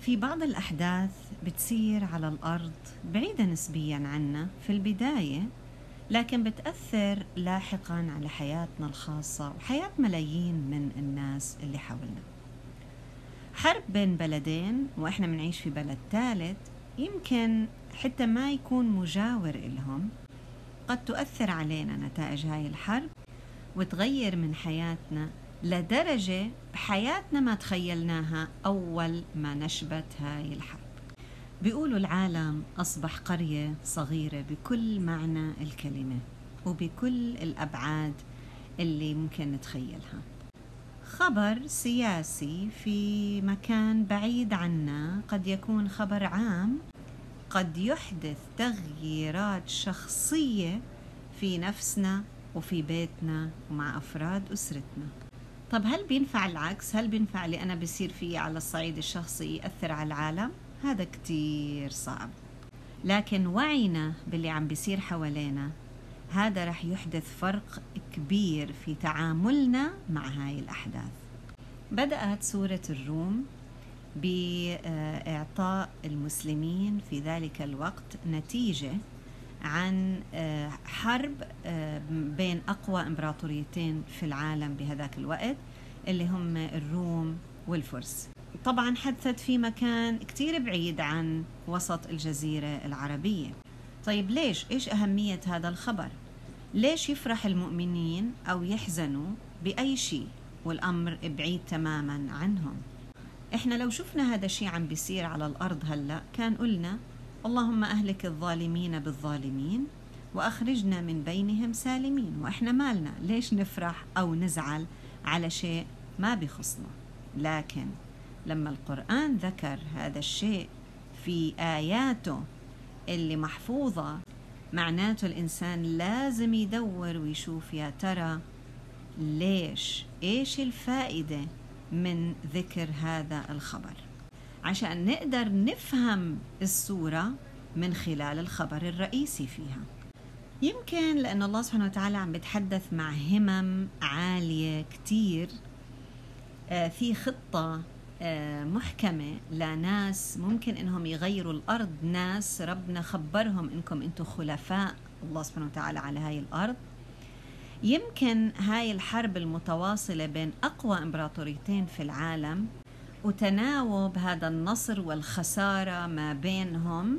في بعض الأحداث بتصير على الأرض بعيدة نسبيا عنا في البداية لكن بتأثر لاحقا على حياتنا الخاصة وحياة ملايين من الناس اللي حولنا. حرب بين بلدين وإحنا بنعيش في بلد ثالث يمكن حتى ما يكون مجاور إلهم قد تؤثر علينا نتائج هاي الحرب وتغير من حياتنا لدرجة بحياتنا ما تخيلناها أول ما نشبت هاي الحرب. بيقولوا العالم أصبح قرية صغيرة بكل معنى الكلمة وبكل الأبعاد اللي ممكن نتخيلها. خبر سياسي في مكان بعيد عنا قد يكون خبر عام. قد يحدث تغييرات شخصية في نفسنا وفي بيتنا ومع أفراد أسرتنا. طب هل بينفع العكس؟ هل بينفع اللي أنا بصير فيه على الصعيد الشخصي يأثر على العالم؟ هذا كتير صعب لكن وعينا باللي عم بيصير حوالينا هذا رح يحدث فرق كبير في تعاملنا مع هاي الأحداث بدأت سورة الروم بإعطاء المسلمين في ذلك الوقت نتيجة عن آه، حرب آه، بين أقوى إمبراطوريتين في العالم بهذاك الوقت اللي هم الروم والفرس طبعا حدثت في مكان كتير بعيد عن وسط الجزيرة العربية طيب ليش؟ إيش أهمية هذا الخبر؟ ليش يفرح المؤمنين أو يحزنوا بأي شيء والأمر بعيد تماما عنهم إحنا لو شفنا هذا الشيء عم بيصير على الأرض هلأ كان قلنا اللهم أهلك الظالمين بالظالمين وأخرجنا من بينهم سالمين. وإحنا مالنا. ليش نفرح أو نزعل على شيء ما بخصنا؟ لكن لما القرآن ذكر هذا الشيء في آياته اللي محفوظة معناته الإنسان لازم يدور ويشوف يا ترى ليش؟ إيش الفائدة من ذكر هذا الخبر؟ عشان نقدر نفهم السورة من خلال الخبر الرئيسي فيها. يمكن لأن الله سبحانه وتعالى عم بيتحدث مع همم عالية كتير آه، في خطة آه، محكمة لناس ممكن إنهم يغيروا الأرض. ناس ربنا خبرهم إنكم أنتم خلفاء الله سبحانه وتعالى على هاي الأرض. يمكن هاي الحرب المتواصلة بين أقوى إمبراطوريتين في العالم وتناوب هذا النصر والخسارة ما بينهم.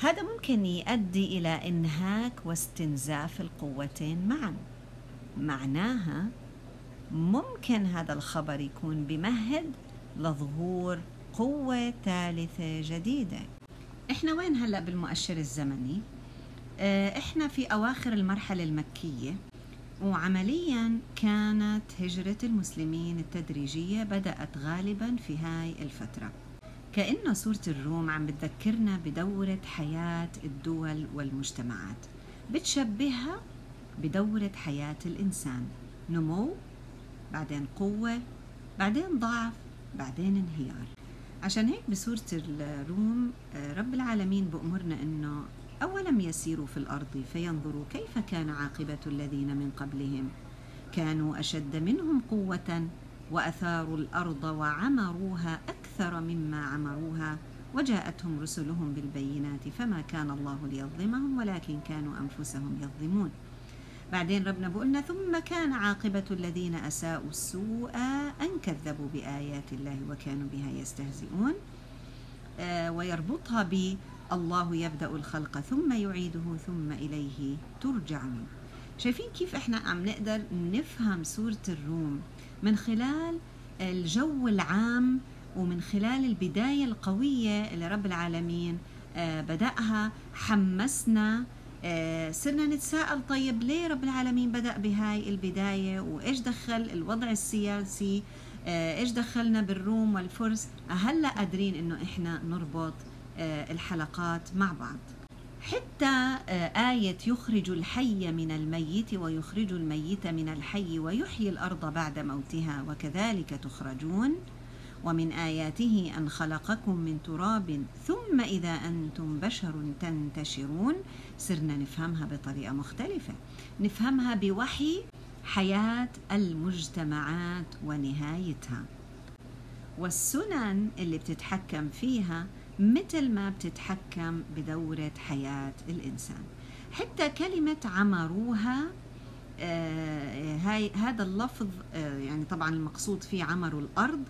هذا ممكن يؤدي إلى إنهاك واستنزاف القوتين معا. معناها ممكن هذا الخبر يكون بمهد لظهور قوة ثالثة جديدة. إحنا وين هلأ بالمؤشر الزمني؟ آه إحنا في أواخر المرحلة المكية. وعمليا كانت هجرة المسلمين التدريجية بدأت غالبا في هاي الفترة. كأنه سورة الروم عم بتذكرنا بدورة حياة الدول والمجتمعات. بتشبهها بدورة حياة الإنسان. نمو بعدين قوة بعدين ضعف بعدين انهيار. عشان هيك بسورة الروم رب العالمين بأمرنا أنه أولم يسيروا في الأرض فينظروا كيف كان عاقبة الذين من قبلهم. كانوا أشد منهم قوة وأثاروا الأرض وعمروها أكثر مما عمروها. وجاءتهم رسلهم بالبينات فما كان الله ليظلمهم ولكن كانوا أنفسهم يظلمون. بعدين ربنا بقولنا ثم كان عاقبة الذين أساءوا السوء أن كذبوا بآيات الله وكانوا بها يستهزئون. آه ويربطها ب الله يبدأ الخلق ثم يعيده ثم إليه ترجعون. شايفين كيف إحنا عم نقدر نفهم سورة الروم؟ من خلال الجو العام ومن خلال البداية القوية اللي رب العالمين آه، بدأها حمسنا آه، صرنا نتساءل طيب ليه رب العالمين بدأ بهاي البداية؟ وإيش دخل الوضع السياسي؟ آه، إيش دخلنا بالروم والفرس؟ هلأ قادرين إنه إحنا نربط الحلقات مع بعض. حتى آية يخرج الحي من الميت ويخرج الميت من الحي ويحيي الأرض بعد موتها وكذلك تخرجون. ومن آياته أن خلقكم من تراب ثم إذا أنتم بشر تنتشرون. صرنا نفهمها بطريقة مختلفة. نفهمها بوحي حياة المجتمعات ونهايتها. والسنن اللي بتتحكم فيها مثل ما بتتحكم بدورة حياة الإنسان. حتى كلمة عمروها آه هاي هذا اللفظ آه يعني طبعا المقصود فيه عمر الأرض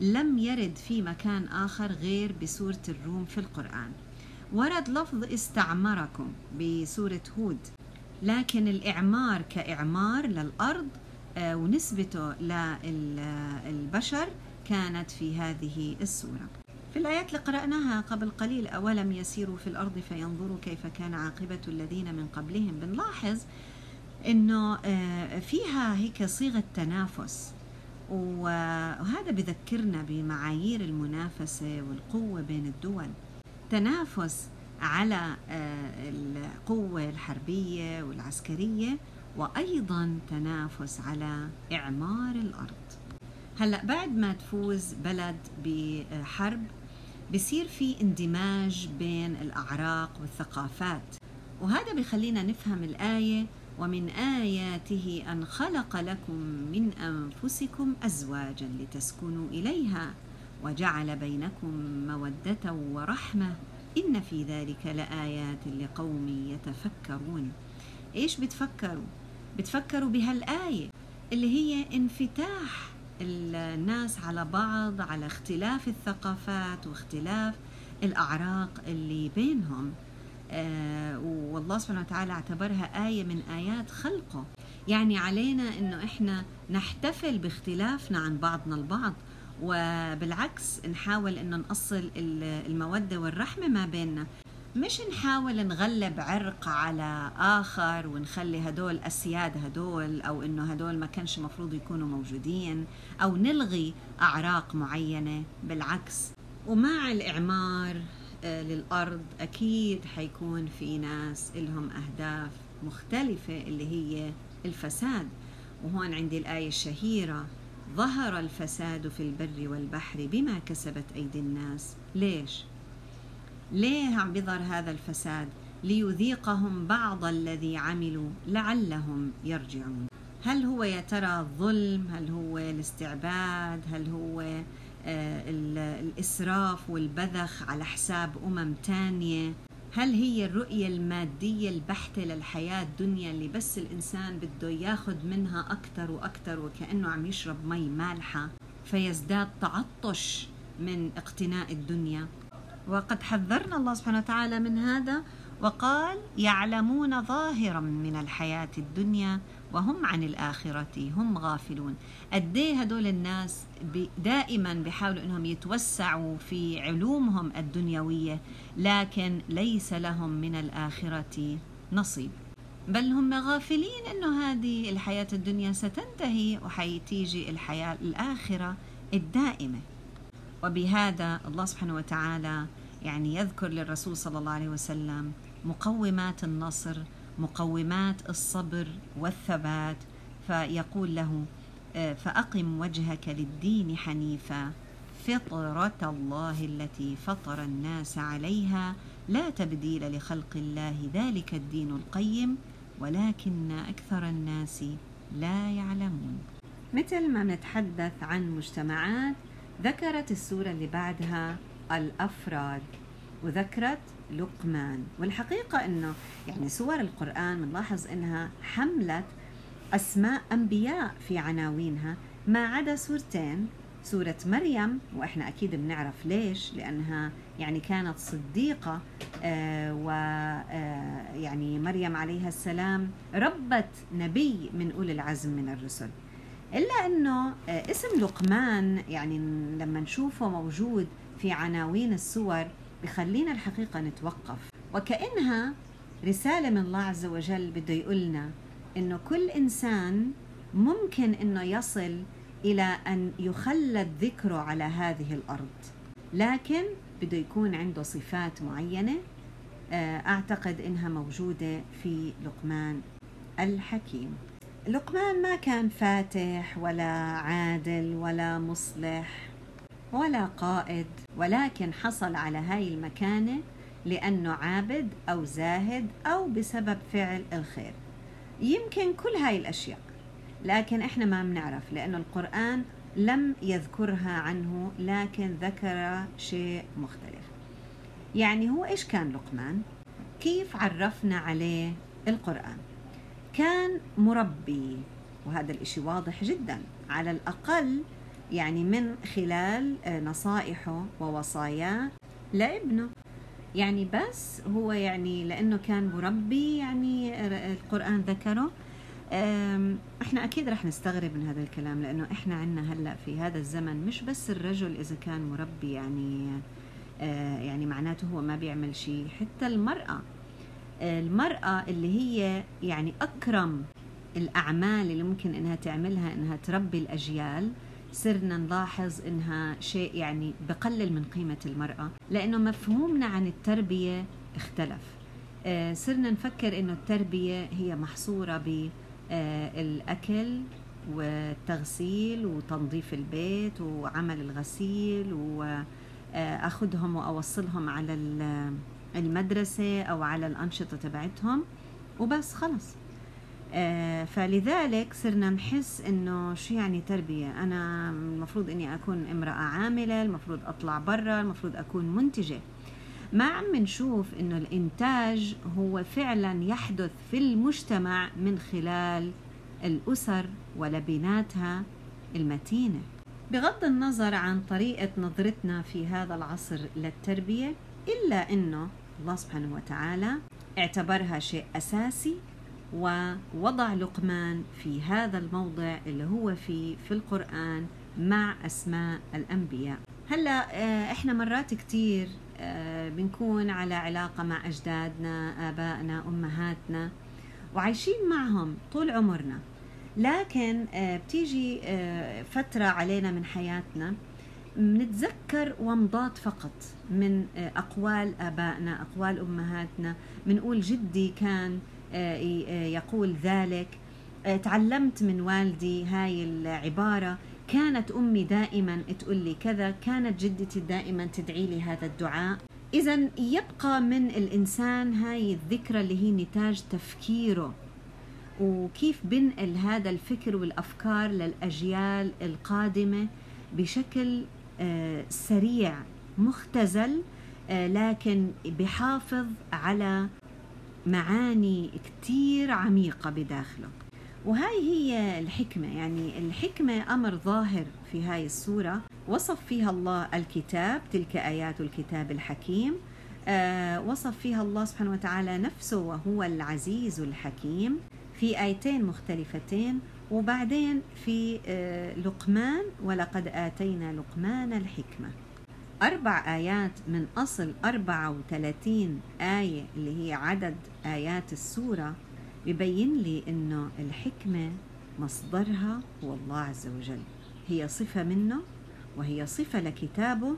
لم يرد في مكان آخر غير بسورة الروم في القرآن. ورد لفظ استعمركم بسورة هود لكن الإعمار كإعمار للأرض آه ونسبته للبشر كانت في هذه السورة. في الآيات اللي قرأناها قبل قليل أولم يسيروا في الأرض فينظروا كيف كان عاقبة الذين من قبلهم؟ بنلاحظ أنه فيها هيك صيغة تنافس وهذا بذكرنا بمعايير المنافسة والقوة بين الدول. تنافس على القوة الحربية والعسكرية وأيضا تنافس على إعمار الأرض. هلأ بعد ما تفوز بلد بحرب بصير في اندماج بين الأعراق والثقافات. وهذا بخلينا نفهم الآية ومن آياته أن خلق لكم من أنفسكم أزواجا لتسكنوا إليها وجعل بينكم مودة ورحمة. إن في ذلك لآيات لقوم يتفكرون. إيش بتفكروا؟ بتفكروا بهالآية اللي هي انفتاح الناس على بعض على اختلاف الثقافات واختلاف الأعراق اللي بينهم. آه والله سبحانه وتعالى اعتبرها آية من آيات خلقه. يعني علينا أنه إحنا نحتفل باختلافنا عن بعضنا البعض وبالعكس نحاول أنه نأصل المودة والرحمة ما بيننا. مش نحاول نغلب عرق على آخر ونخلي هدول أسياد هدول أو إنه هدول ما كانش مفروض يكونوا موجودين أو نلغي أعراق معينة بالعكس. ومع الإعمار للأرض أكيد حيكون في ناس إلهم أهداف مختلفة اللي هي الفساد. وهون عندي الآية الشهيرة ظهر الفساد في البر والبحر بما كسبت أيدي الناس. ليش؟ ليه عم بيظهر هذا الفساد ليذيقهم بعض الذي عملوا لعلهم يرجعون؟ هل هو يا ترى الظلم؟ هل هو الاستعباد؟ هل هو آه الإسراف والبذخ على حساب أمم تانية؟ هل هي الرؤية المادية البحتة للحياة الدنيا اللي بس الإنسان بده ياخد منها أكثر وأكثر وكأنه عم يشرب مي مالحة فيزداد تعطش من اقتناء الدنيا؟ وقد حذرنا الله سبحانه وتعالى من هذا وقال يعلمون ظاهرا من الحياة الدنيا وهم عن الآخرة هم غافلون. قديه هدول الناس دائما بيحاولوا أنهم يتوسعوا في علومهم الدنيوية لكن ليس لهم من الآخرة نصيب. بل هم غافلين أنه هذه الحياة الدنيا ستنتهي وحيتيجي الحياة الآخرة الدائمة. وبهذا الله سبحانه وتعالى يعني يذكر للرسول صلى الله عليه وسلم مقومات النصر مقومات الصبر والثبات. فيقول له فأقم وجهك للدين حنيفا فطرة الله التي فطر الناس عليها. لا تبديل لخلق الله ذلك الدين القيم ولكن أكثر الناس لا يعلمون. مثل ما نتحدث عن مجتمعات ذكرت السورة اللي بعدها الأفراد وذكرت لقمان. والحقيقة أنه يعني سور القرآن بنلاحظ أنها حملت أسماء أنبياء في عناوينها. ما عدا سورتين سورة مريم وإحنا أكيد بنعرف ليش لأنها يعني كانت صديقة آه و آه يعني مريم عليها السلام ربت نبي من أولي العزم من الرسل. إلا أنه آه اسم لقمان يعني لما نشوفه موجود في عناوين السور بخلينا الحقيقة نتوقف. وكأنها رسالة من الله عز وجل بده يقولنا إنه كل إنسان ممكن إنه يصل إلى أن يخلد ذكره على هذه الأرض. لكن بده يكون عنده صفات معينة أعتقد إنها موجودة في لقمان الحكيم. لقمان ما كان فاتح ولا عادل ولا مصلح ولا قائد ولكن حصل على هاي المكانة لأنه عابد أو زاهد أو بسبب فعل الخير. يمكن كل هاي الأشياء لكن إحنا ما بنعرف لأنه القرآن لم يذكرها عنه لكن ذكر شيء مختلف. يعني هو إيش كان لقمان؟ كيف عرفنا عليه القرآن؟ كان مربي وهذا الإشي واضح جدا على الأقل يعني من خلال نصائحه ووصاياه لابنه. يعني بس هو يعني لأنه كان مربي يعني القرآن ذكره. إحنا أكيد رح نستغرب من هذا الكلام لأنه إحنا عندنا هلأ في هذا الزمن مش بس الرجل إذا كان مربي يعني آه، يعني معناته هو ما بيعمل شيء حتى المرأة المرأة اللي هي يعني أكرم الأعمال اللي ممكن إنها تعملها إنها تربي الأجيال صرنا نلاحظ إنها شيء يعني بقلل من قيمة المرأة لأنه مفهومنا عن التربية اختلف. آه، صرنا نفكر إنه التربية هي محصورة ب آه، والتغسيل وتنظيف البيت وعمل الغسيل وأخذهم وأوصلهم على المدرسة أو على الأنشطة تبعتهم وبس خلص. آه، فلذلك صرنا نحس إنه شو يعني تربية؟ أنا المفروض إني أكون امرأة عاملة المفروض أطلع برا المفروض أكون منتجة. ما عم نشوف إنه الإنتاج هو فعلا يحدث في المجتمع من خلال الأسر ولبناتها المتينة. بغض النظر عن طريقة نظرتنا في هذا العصر للتربية إلا إنه الله سبحانه وتعالى اعتبرها شيء أساسي ووضع لقمان في هذا الموضع اللي هو فيه في القرآن مع أسماء الأنبياء. هلا آه، إحنا مرات كتير آه، بنكون على علاقة مع أجدادنا آبائنا أمهاتنا وعايشين معهم طول عمرنا. لكن آه، بتيجي فترة علينا من حياتنا بنتذكر ومضات فقط من أقوال آبائنا أقوال أمهاتنا. بنقول جدي كان يقول ذلك تعلمت من والدي هاي العبارة كانت أمي دائما تقول لي كذا كانت جدتي دائما تدعي لي هذا الدعاء. اذا يبقى من الإنسان هاي الذكرى اللي هي نتاج تفكيره. وكيف بنقل هذا الفكر والأفكار للأجيال القادمة؟ بشكل آه، سريع مختزل آه، لكن بحافظ على معاني كتير عميقة بداخله. وهاي هي الحكمة. يعني الحكمة أمر ظاهر في هاي السورة وصف فيها الله الكتاب تلك آيات الكتاب الحكيم. آه وصف فيها الله سبحانه وتعالى نفسه وهو العزيز الحكيم. في آيتين مختلفتين. وبعدين في آه لقمان ولقد آتينا لقمان الحكمة. أربع آيات من أصل 34 آية اللي هي عدد آيات السورة ببين لي إنه الحكمة مصدرها هو الله عز وجل. هي صفة منه وهي صفة لكتابه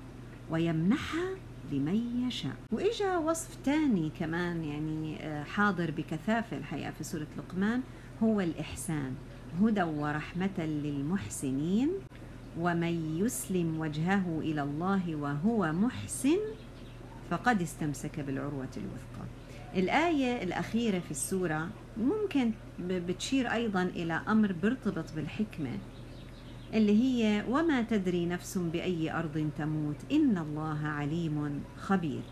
ويمنحها لمن يشاء. وإجا وصف تاني كمان يعني آه، حاضر بكثافة الحقيقة في سورة لقمان هو الإحسان. هدى ورحمة للمحسنين ومن يسلم وجهه إلى الله وهو محسن فقد استمسك بالعروة الوثقى. الآية الأخيرة في السورة ممكن بتشير أيضا إلى أمر بيرتبط بالحكمة اللي هي وما تدري نفس بأي أرض تموت إن الله عليم خبير.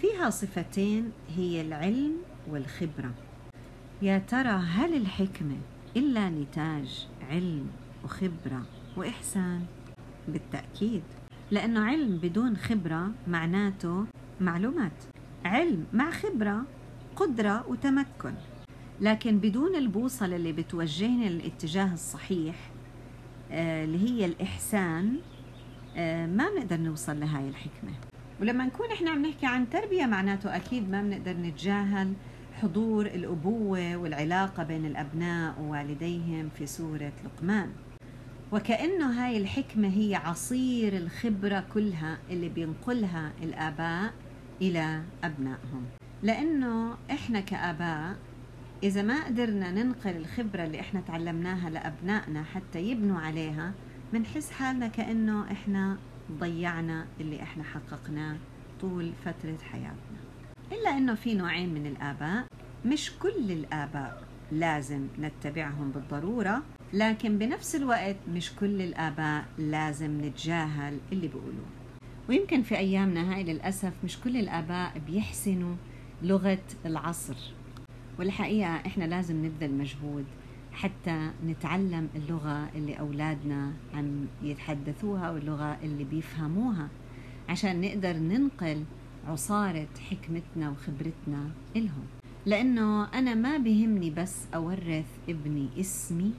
فيها صفتين هي العلم والخبرة. يا ترى هل الحكمة إلا نتاج علم وخبرة وإحسان؟ بالتأكيد. لأنه علم بدون خبرة معناته معلومات. علم مع خبرة قدرة وتمكن. لكن بدون البوصلة اللي بتوجهني للاتجاه الصحيح آه، اللي هي الإحسان آه، ما بنقدر نوصل لهاي الحكمة. ولما نكون إحنا عم نحكي عن تربية معناته أكيد ما بنقدر نتجاهل حضور الأبوة والعلاقة بين الأبناء ووالديهم في سورة لقمان. وكأنه هاي الحكمة هي عصير الخبرة كلها اللي بينقلها الآباء إلى أبنائهم. لأنه إحنا كآباء إذا ما قدرنا ننقل الخبرة اللي إحنا تعلمناها لأبنائنا حتى يبنوا عليها بنحس حالنا كأنه إحنا ضيعنا اللي إحنا حققناه طول فترة حياتنا. إلا إنه في نوعين من الآباء. مش كل الآباء لازم نتبعهم بالضرورة لكن بنفس الوقت مش كل الآباء لازم نتجاهل اللي بيقولوه. ويمكن في أيامنا هاي للأسف مش كل الآباء بيحسنوا لغة العصر. والحقيقة إحنا لازم نبذل مجهود حتى نتعلم اللغة اللي أولادنا عم يتحدثوها واللغة اللي بيفهموها عشان نقدر ننقل عصارة حكمتنا وخبرتنا إلهم. لأنه أنا ما بهمني بس أورث ابني اسمي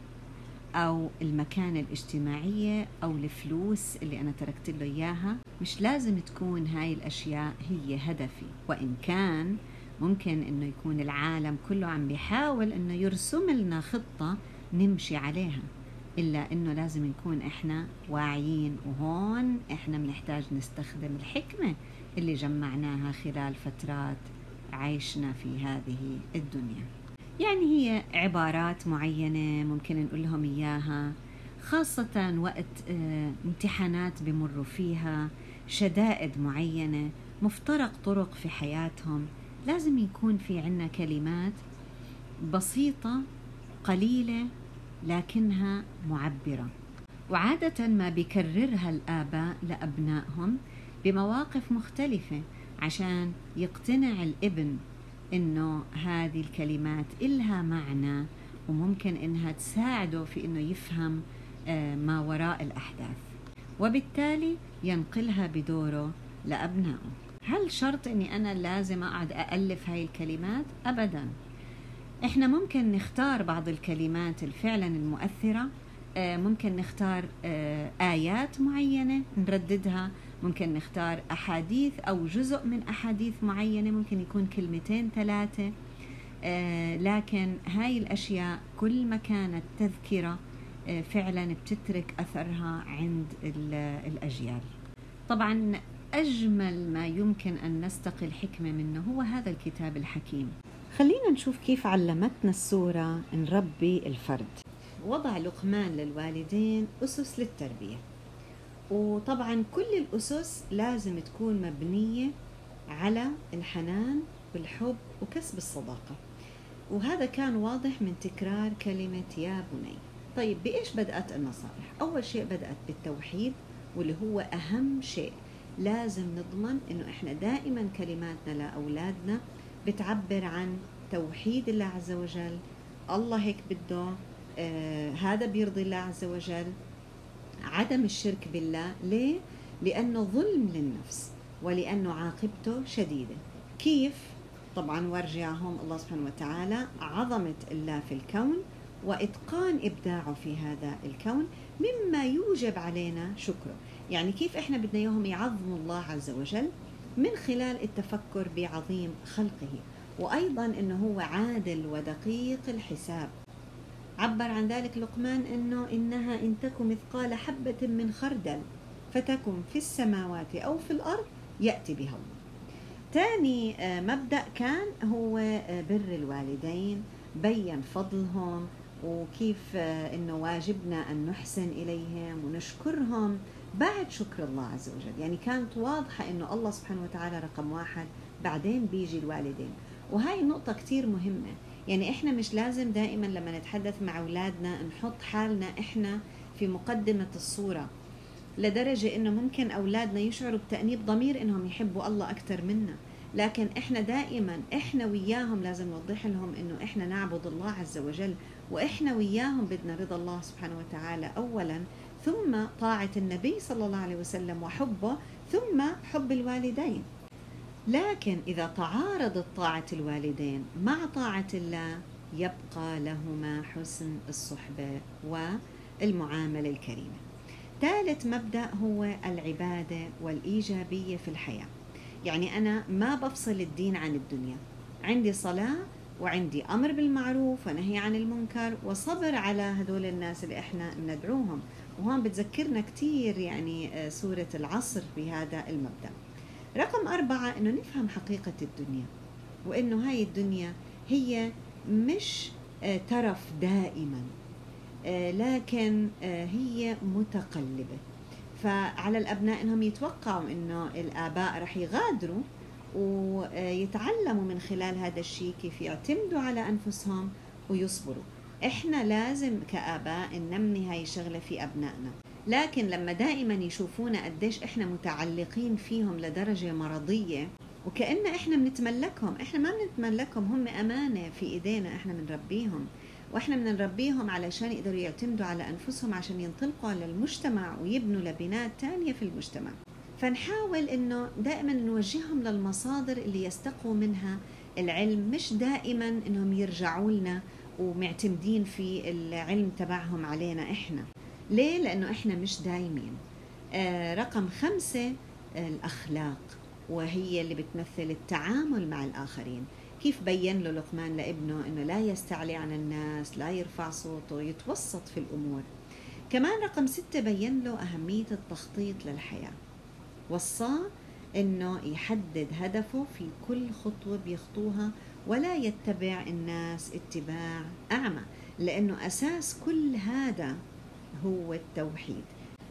أو المكانة الاجتماعية أو الفلوس اللي أنا تركت له إياها. مش لازم تكون هاي الأشياء هي هدفي. وإن كان ممكن إنه يكون العالم كله عم بيحاول إنه يرسم لنا خطة نمشي عليها. إلا إنه لازم نكون إحنا واعيين وهون إحنا بنحتاج نستخدم الحكمة. اللي جمعناها خلال فترات عيشنا في هذه الدنيا. يعني هي عبارات معينة ممكن نقول لهم إياها خاصة وقت آه امتحانات بمروا فيها شدائد معينة مفترق طرق في حياتهم. لازم يكون في عنا كلمات بسيطة قليلة لكنها معبرة. وعادة ما بيكررها الآباء لأبنائهم بمواقف مختلفة عشان يقتنع الابن إنه هذه الكلمات إلها معنى وممكن إنها تساعده في إنه يفهم ما وراء الأحداث. وبالتالي ينقلها بدوره لأبنائه. هل شرط إني أنا لازم أقعد الف هاي الكلمات؟ ابدا. إحنا ممكن نختار بعض الكلمات الفعلا المؤثرة ممكن نختار آيات معينة نرددها ممكن نختار أحاديث أو جزء من أحاديث معينة ممكن يكون كلمتين ثلاثة. لكن هاي الأشياء كل ما كانت تذكرة فعلا بتترك أثرها عند الأجيال. طبعا أجمل ما يمكن أن نستقي الحكمة منه هو هذا الكتاب الحكيم. خلينا نشوف كيف علمتنا السورة نربي الفرد. وضع لقمان للوالدين أسس للتربية. وطبعا كل الأسس لازم تكون مبنية على الحنان والحب وكسب الصداقة. وهذا كان واضح من تكرار كلمة يا بني. طيب بإيش بدأت النصائح؟ أول شيء بدأت بالتوحيد واللي هو أهم شيء. لازم نضمن إنه إحنا دائما كلماتنا لأولادنا بتعبر عن توحيد الله عز وجل. الله هيك بده آه هذا بيرضي الله عز وجل. عدم الشرك بالله. ليه؟ لأنه ظلم للنفس ولأنه عاقبته شديدة. كيف؟ طبعا وارجعهم الله سبحانه وتعالى عظمة الله في الكون وإتقان إبداعه في هذا الكون مما يوجب علينا شكره. يعني كيف إحنا بدنا إياهم يعظموا الله عز وجل؟ من خلال التفكر بعظيم خلقه. وأيضا إنه هو عادل ودقيق الحساب. عبر عن ذلك لقمان إنه إنها إن تك مثقال حبة من خردل فتكن في السماوات أو في الأرض يأتي بها الله. ثاني مبدأ كان هو بر الوالدين بين فضلهم وكيف إنه واجبنا أن نحسن إليهم ونشكرهم بعد شكر الله عز وجل. يعني كانت واضحة أنه الله سبحانه وتعالى رقم واحد بعدين بيجي الوالدين. وهاي النقطة كتير مهمة. يعني إحنا مش لازم دائما لما نتحدث مع أولادنا نحط حالنا إحنا في مقدمة الصورة لدرجة إنه ممكن أولادنا يشعروا بتأنيب ضمير إنهم يحبوا الله أكثر منا. لكن إحنا دائما إحنا وياهم لازم نوضح لهم إنه إحنا نعبد الله عز وجل وإحنا وياهم بدنا رضا الله سبحانه وتعالى أولا ثم طاعة النبي صلى الله عليه وسلم وحبه ثم حب الوالدين. لكن إذا تعارضت طاعة الوالدين مع طاعة الله يبقى لهما حسن الصحبة والمعاملة الكريمة. ثالث مبدأ هو العبادة والإيجابية في الحياة. يعني أنا ما بفصل الدين عن الدنيا. عندي صلاة وعندي أمر بالمعروف ونهي عن المنكر وصبر على هدول الناس اللي إحنا ندعوهم. وهون بتذكرنا كثير يعني سورة العصر بهذا المبدأ. رقم أربعة أنه نفهم حقيقة الدنيا وأنه هاي الدنيا هي مش ترف دائما لكن هي متقلبة. فعلى الأبناء أنهم يتوقعوا أنه الآباء رح يغادروا ويتعلموا من خلال هذا الشيء كيف يعتمدوا على أنفسهم ويصبروا. إحنا لازم كآباء ننمي هاي الشغلة في أبنائنا. لكن لما دائما يشوفونا قديش إحنا متعلقين فيهم لدرجة مرضية وكأن إحنا بنتملكهم إحنا ما بنتملكهم هم أمانة في إيدينا إحنا بنربيهم. وإحنا بنربيهم علشان يقدروا يعتمدوا على أنفسهم عشان ينطلقوا على المجتمع ويبنوا لبنات تانية في المجتمع. فنحاول إنه دائما نوجههم للمصادر اللي يستقوا منها. العلم مش دائما إنهم يرجعوا لنا ومعتمدين في العلم تبعهم علينا إحنا. ليه؟ لأنه إحنا مش دايمين. آه رقم خمسة الأخلاق وهي اللي بتمثل التعامل مع الآخرين. كيف بين له لقمان لابنه إنه لا يستعلي عن الناس لا يرفع صوته يتوسط في الأمور. كمان رقم ستة بين له أهمية التخطيط للحياة. وصاه إنه يحدد هدفه في كل خطوة بيخطوها ولا يتبع الناس اتباع أعمى لأنه أساس كل هذا هو التوحيد.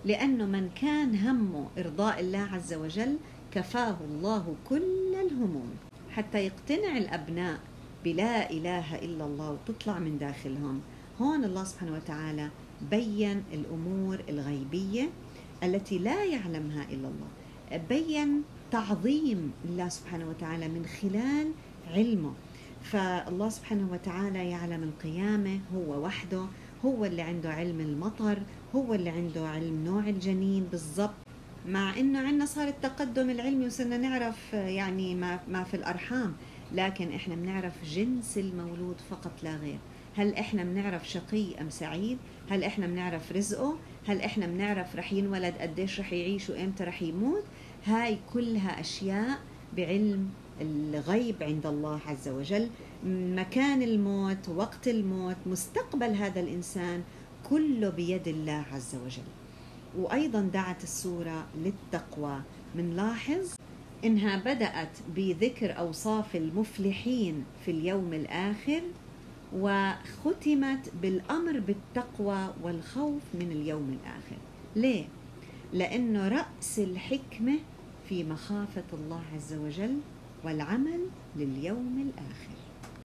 لأنه من كان همه إرضاء الله عز وجل كفاه الله كل الهموم. حتى يقتنع الأبناء بلا إله إلا الله وتطلع من داخلهم. هون الله سبحانه وتعالى بين الأمور الغيبية التي لا يعلمها إلا الله. بين تعظيم الله سبحانه وتعالى من خلال علمه. فالله سبحانه وتعالى يعلم القيامة هو وحده هو اللي عنده علم المطر هو اللي عنده علم نوع الجنين بالضبط. مع إنه عندنا صار التقدم العلمي وصرنا نعرف يعني ما ما في الأرحام لكن إحنا بنعرف جنس المولود فقط لا غير. هل إحنا بنعرف شقي أم سعيد؟ هل إحنا بنعرف رزقه؟ هل إحنا بنعرف رح ينولد قديش رح يعيش وإمتى رح يموت؟ هاي كلها أشياء بعلم الغيب عند الله عز وجل. مكان الموت وقت الموت مستقبل هذا الإنسان كله بيد الله عز وجل. وأيضا دعت السورة للتقوى. منلاحظ إنها بدأت بذكر أوصاف المفلحين في اليوم الآخر وختمت بالأمر بالتقوى والخوف من اليوم الآخر. ليه؟ لأنه رأس الحكمة في مخافة الله عز وجل والعمل لليوم الآخر.